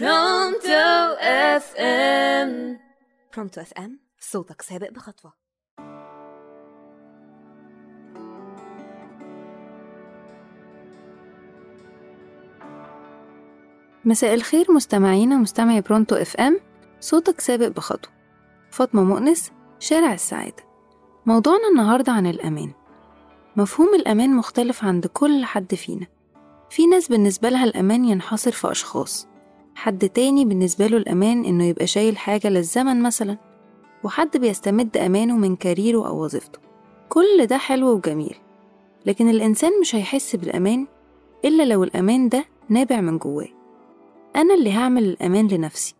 Pronto FM Pronto FM صوتك سابق بخطوة. مساء الخير مستمعينا مستمعي Pronto FM صوتك سابق بخطوة. فاطمة مؤنس شارع السعادة. موضوعنا النهارده عن الأمان. مفهوم الأمان مختلف عند كل حد فينا. في ناس بالنسبة لها الأمان ينحصر في أشخاص. حد تاني بالنسبة له الأمان إنه يبقى شايل حاجة للزمن مثلا وحد بيستمد أمانه من كاريره أو وظيفته. كل ده حلو وجميل لكن الإنسان مش هيحس بالأمان إلا لو الأمان ده نابع من جواه. أنا اللي هعمل الأمان لنفسي.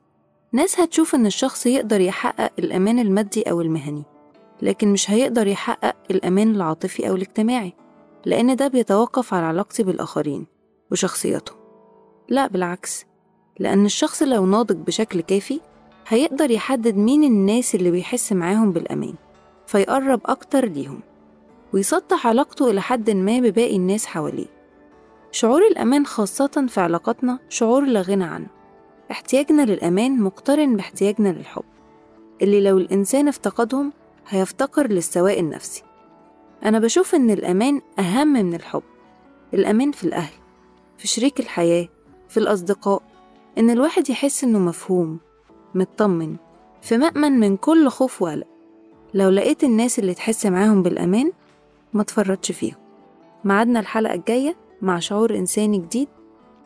ناس هتشوف إن الشخص يقدر يحقق الأمان المادي أو المهني لكن مش هيقدر يحقق الأمان العاطفي أو الاجتماعي لأن ده بيتوقف على علاقتي بالآخرين وشخصيتهم لا بالعكس. لأن الشخص لو ناضج بشكل كافي هيقدر يحدد مين الناس اللي بيحس معاهم بالأمان فيقرب أكتر ليهم ويسطح علاقته إلى حد ما بباقي الناس حواليه. شعور الأمان خاصة في علاقاتنا شعور لا غنى عنه. احتياجنا للأمان مقترن باحتياجنا للحب. اللي لو الإنسان افتقدهم هيفتقر للسواء النفسي. أنا بشوف إن الأمان أهم من الحب. الأمان في الأهل في شريك الحياة في الأصدقاء إن الواحد يحس إنه مفهوم مطمن في مأمن من كل خوف وقلق. لو لقيت الناس اللي تحس معاهم بالأمان ما تفرطش فيهم. معادنا الحلقة الجاية مع شعور إنساني جديد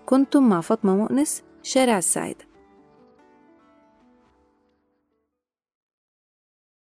كنتم مع فاطمة مؤنس شارع السعادة.